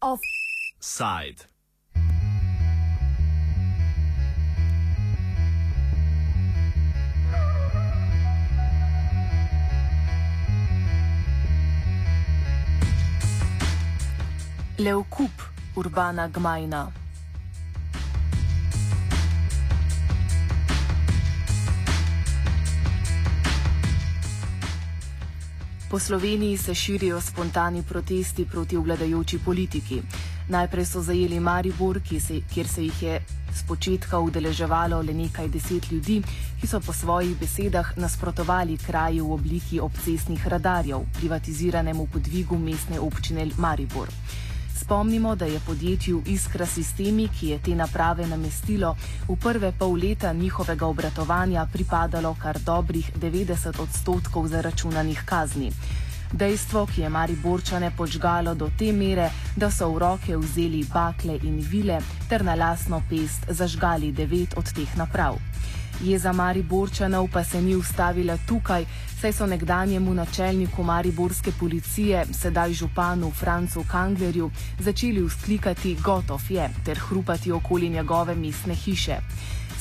Offside. Levkup, urbana gmajna. Po Sloveniji se širijo spontani protesti proti vladajoči politiki. Najprej so zajeli Maribor, se, kjer se jih je spočetka udeleževalo le nekaj deset ljudi, ki so po svojih besedah nasprotovali kraju v obliki obcestnih radarjev, privatiziranemu podvigu mestne občine Maribor. Spomnimo, da je podjetju Iskra Sistemi, ki je te naprave namestilo, v prve pol leta njihovega obratovanja pripadalo kar dobrih 90 odstotkov zaračunanih kazni. Dejstvo, ki je Mariborčane počgalo do te mere, da so v roke vzeli bakle in vile ter na lasno pest zažgali devet od teh naprav. Jeza Mariborčanov pa se ni ustavila tukaj, saj so nekdanjemu načelniku Mariborske policije, sedaj županu Francu Kanglerju, začeli vzklikati gotov je ter hrupati okoli njegove mestne hiše.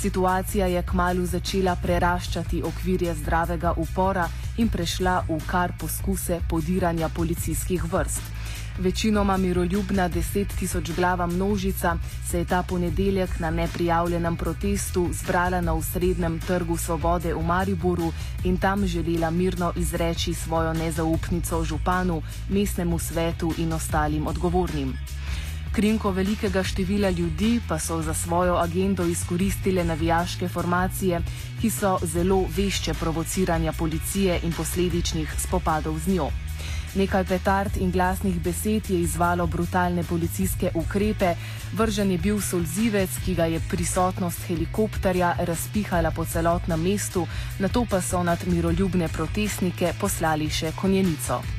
Situacija je kmalo začela preraščati okvirje zdravega upora in prešla v kar poskuse podiranja policijskih vrst. Večinoma miroljubna deset tisoč glava množica se je ta ponedeljek na neprijavljenem protestu zbrala na usrednjem trgu Svobode v Mariboru in tam želela mirno izreči svojo nezaupnico županu, mestnemu svetu in ostalim odgovornim. Krinko velikega števila ljudi pa so za svojo agendo izkoristile navijaške formacije, ki so zelo vešče provociranja policije in posledičnih spopadov z njo. Nekaj petard in glasnih besed je izvalo brutalne policijske ukrepe, vržen je bil solzivec, ki ga je prisotnost helikopterja razpihala po celotnem mestu, na to pa so nad miroljubne protestnike poslali še konjenico.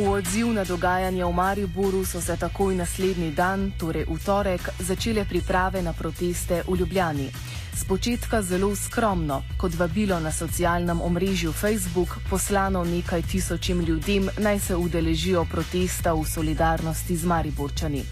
V odziv na dogajanje v Mariboru so se takoj naslednji dan, torej v torek, začele priprave na proteste v Ljubljani. Spočetka zelo skromno, kot vabilo na socialnem omrežju Facebook, poslano nekaj tisočim ljudem, naj se udeležijo protesta v solidarnosti z Mariborčani.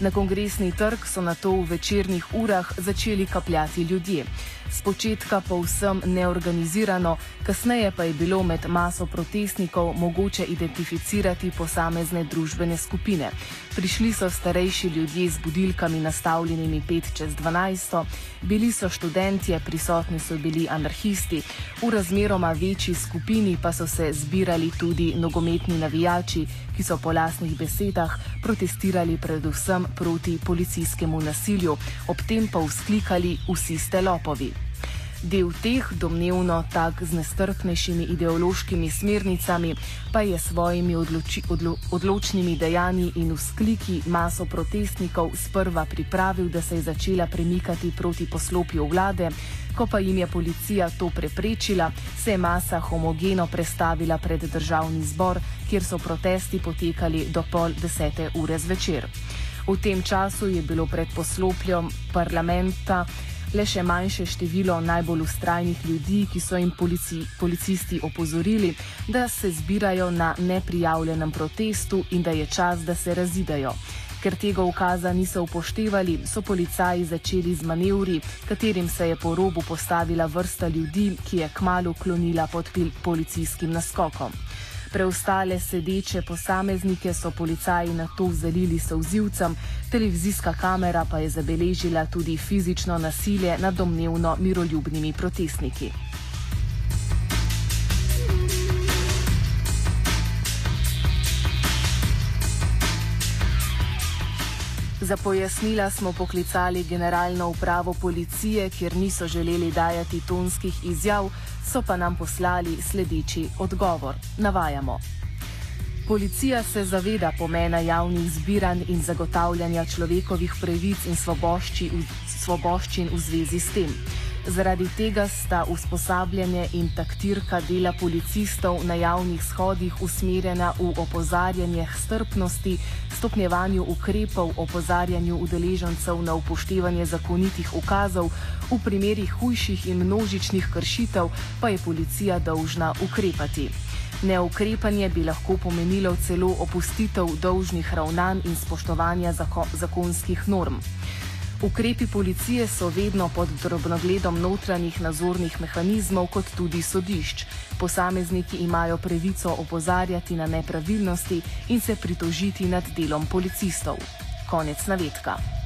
Na kongresni trg so na to v večernih urah začeli kapljati ljudje. Spočetka povsem neorganizirano, kasneje pa je bilo med maso protestnikov mogoče identificirati posamezne družbene skupine. Prišli so starejši ljudje z budilkami nastavljenimi 5 čez 12, bili so študentje, prisotni so bili anarhisti, v razmeroma večji skupini pa so se zbirali tudi nogometni navijači, ki so po lasnih besedah protestirali predvsem proti policijskemu nasilju, ob tem pa vzklikali vsi ste lopovi. Del teh, domnevno tak z nestrpnejšimi ideološkimi smernicami, pa je svojimi odloči, odlo, odločnimi dejanji in vzkliki maso protestnikov sprva pripravil, da se je začela premikati proti poslopju vlade, ko pa jim je policija to preprečila, se je masa homogeno prestavila pred državni zbor, kjer so protesti potekali do pol desete ure zvečer. V tem času je bilo pred poslopjem parlamenta le še manjše število najbolj ustrajnih ljudi, ki so jim polici, policisti opozorili, da se zbirajo na neprijavljenem protestu in da je čas, da se razidajo. Ker tega ukaza niso upoštevali, so policaji začeli z manevri, katerim se je po robu postavila vrsta ljudi, ki je kmalo klonila pod policijskim naskokom. Preostale sedeče posameznike so policaji na to zalili sozivcem, televizijska kamera pa je zabeležila tudi fizično nasilje nad domnevno miroljubnimi protestniki. Za pojasnila smo poklicali generalno upravo policije, kjer niso želeli dajati tonskih izjav, so pa nam poslali sledeči odgovor. Navajamo. Policija se zaveda pomena javnih zbiranj in zagotavljanja človekovih pravic in svoboščin v zvezi s tem. Zaradi tega sta usposabljanje in taktirka dela policistov na javnih shodih usmerjena v opozarjanje strpnosti, stopnjevanju ukrepov, opozarjanju udeležencev na upoštevanje zakonitih ukazov, v primerih hujših in množičnih kršitev pa je policija dolžna ukrepati. Neukrepanje bi lahko pomenilo celo opustitev dolžnih ravnanj in spoštovanja zako zakonskih norm. Ukrepi policije so vedno pod drobnogledom notranjih nadzornih mehanizmov, kot tudi sodišč. Posamezniki imajo pravico opozarjati na nepravilnosti in se pritožiti nad delom policistov. Konec navedka.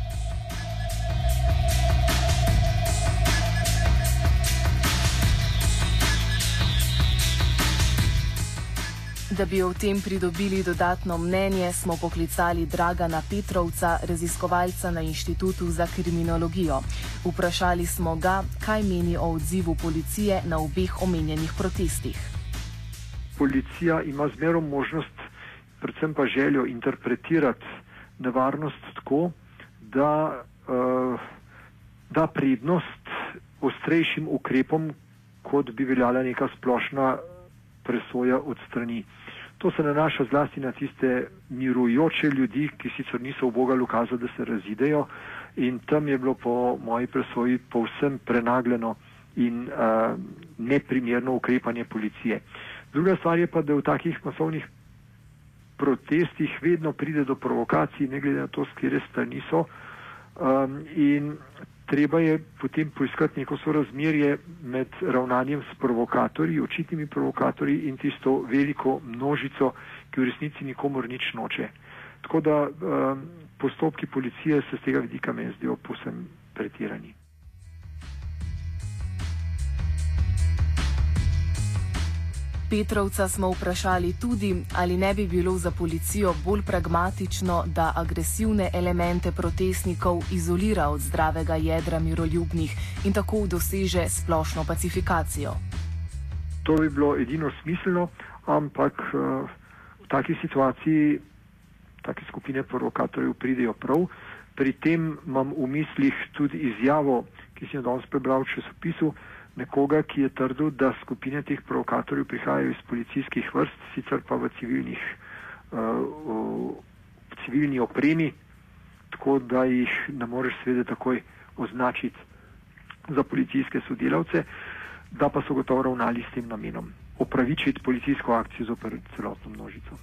Da bi o tem pridobili dodatno mnenje, smo poklicali Dragana Petrovca, raziskovalca na Inštitutu za kriminologijo. Vprašali smo ga, kaj meni o odzivu policije na obeh omenjenih protestih. Policija ima zmero možnost, predvsem pa željo interpretirati nevarnost tako, da uh, da prednost ostrejšim ukrepom, kot bi veljala neka splošna presoja od strani. To se nanaša zlasti na tiste mirujoče ljudi, ki sicer niso v Boga ukazali, da se razidejo in tam je bilo po moji presoji povsem prenagljeno in uh, neprimerno ukrepanje policije. Druga stvar je pa, da v takih masovnih protestih vedno pride do provokacij, ne glede na to, s kere strani so. Um, in treba je potem poiskati neko sorazmerje med ravnanjem s provokatorji, očitnimi provokatorji in tisto veliko množico, ki v resnici nikomor nič noče. Tako da um, postopki policije se z tega vidika meni zdijo posem pretirani. Petrovca smo vprašali tudi, ali ne bi bilo za policijo bolj pragmatično, da agresivne elemente protestnikov izolira od zdravega jedra miroljubnih in tako doseže splošno pacifikacijo. To bi bilo edino smiselno, ampak eh, v taki situaciji take skupine provokatorjev pridejo prav. Pri tem imam v mislih tudi izjavo, ki sem jo danes prebral v časopisu nekoga, ki je trdil, da skupine teh provokatorjev prihajajo iz policijskih vrst, sicer pa v, civilnih, uh, civilni opremi, tako da jih ne moreš seveda takoj označiti za policijske sodelavce, da pa so gotovo ravnali s tem namenom opravičiti policijsko akcijo zoper celotno množico.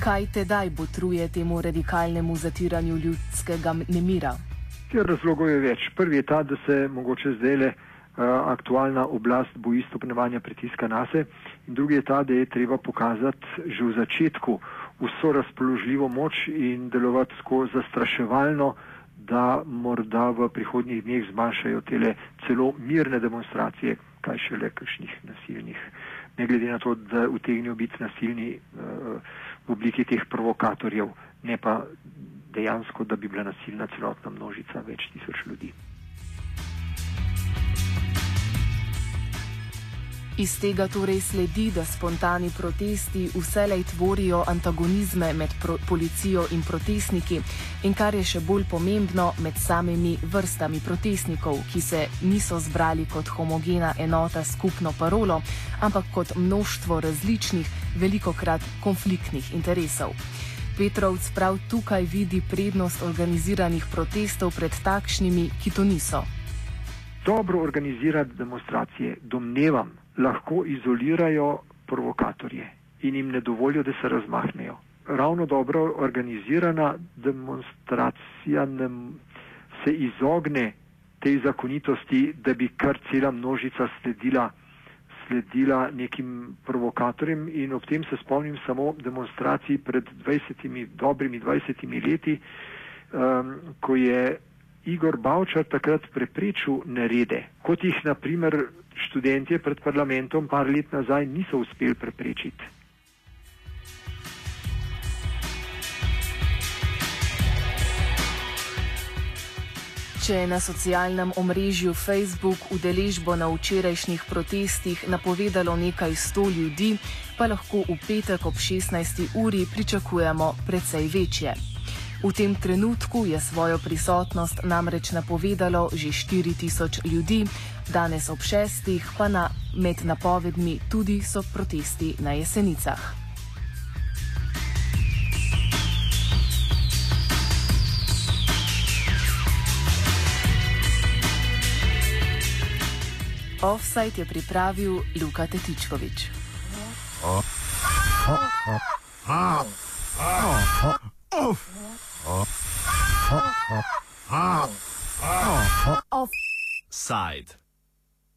Kaj tedaj botruje temu radikalnemu zatiranju ljudskega nemira? Ker razlogov je več. Prvi je ta, da se mogoče zdaj le uh, aktualna oblast boji stopnevanja pritiska na se, in drugi je ta, da je treba pokazati že v začetku vso razpoložljivo moč in delovati tako zastraševalno, da morda v prihodnjih dneh zmanjšajo tele celo mirne demonstracije, kaj šele kakšnih nasilnih. Ne glede na to, da utegnijo biti nasilni uh, v obliki teh provokatorjev, ne pa dejansko, da bi bila nasilna celotna množica več tisoč ljudi. Iz tega torej sledi, da spontani protesti vselej tvorijo antagonizme med policijo in protestniki in kar je še bolj pomembno, med samimi vrstami protestnikov, ki se niso zbrali kot homogena enota skupno parolo, ampak kot množstvo različnih, velikokrat konfliktnih interesov. Petrovc prav tukaj vidi prednost organiziranih protestov pred takšnimi, ki to niso. Dobro organizirati demonstracije, domnevam, lahko izolirajo provokatorje in jim ne dovolijo, da se razmahnejo. Ravno dobro organizirana demonstracija nam se izogne tej zakonitosti, da bi kar cela množica sledila sledila nekim provokatorjem in ob tem se spomnim samo demonstracij pred 20, dobrimi 20 leti, um, ko je Igor Bavčar takrat preprečil nerede, kot jih naprimer študentje pred parlamentom par let nazaj niso uspeli preprečiti. Če je na socialnem omrežju Facebook udeležbo na včerajšnjih protestih napovedalo nekaj sto ljudi, pa lahko v petek ob 16. uri pričakujemo precej večje. V tem trenutku je svojo prisotnost namreč napovedalo že 4000 ljudi, danes ob šestih pa na, med napovedmi tudi so protesti na jesenicah. Offside je pripravil Luka Tetičkovič. Offside.